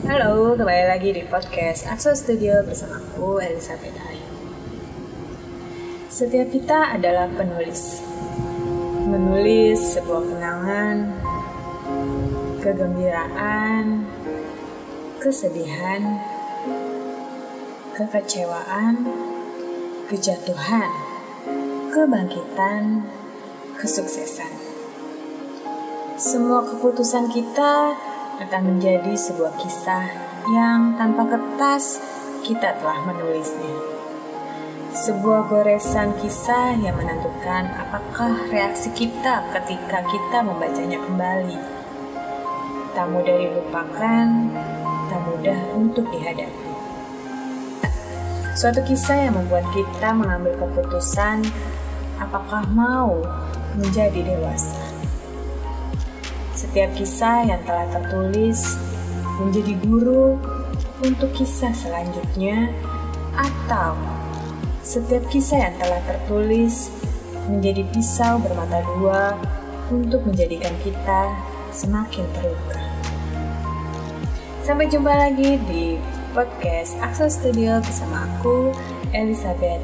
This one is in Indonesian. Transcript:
Halo, kembali lagi di podcast Akso Studio bersama aku, Elizabeth Ayu. Setiap kita adalah penulis. Menulis sebuah kenangan, kegembiraan, kesedihan, kekecewaan, kejatuhan, kebangkitan, kesuksesan. Semua keputusan kita akan menjadi sebuah kisah yang tanpa kertas kita telah menulisnya. Sebuah goresan kisah yang menentukan apakah reaksi kita ketika kita membacanya kembali. Tak mudah dilupakan, tak mudah untuk dihadapi. Suatu kisah yang membuat kita mengambil keputusan apakah mau menjadi dewasa. Setiap kisah yang telah tertulis menjadi guru untuk kisah selanjutnya, atau setiap kisah yang telah tertulis menjadi pisau bermata dua untuk menjadikan kita semakin terluka. Sampai jumpa lagi di podcast Aksa Studio bersama aku, Elizabeth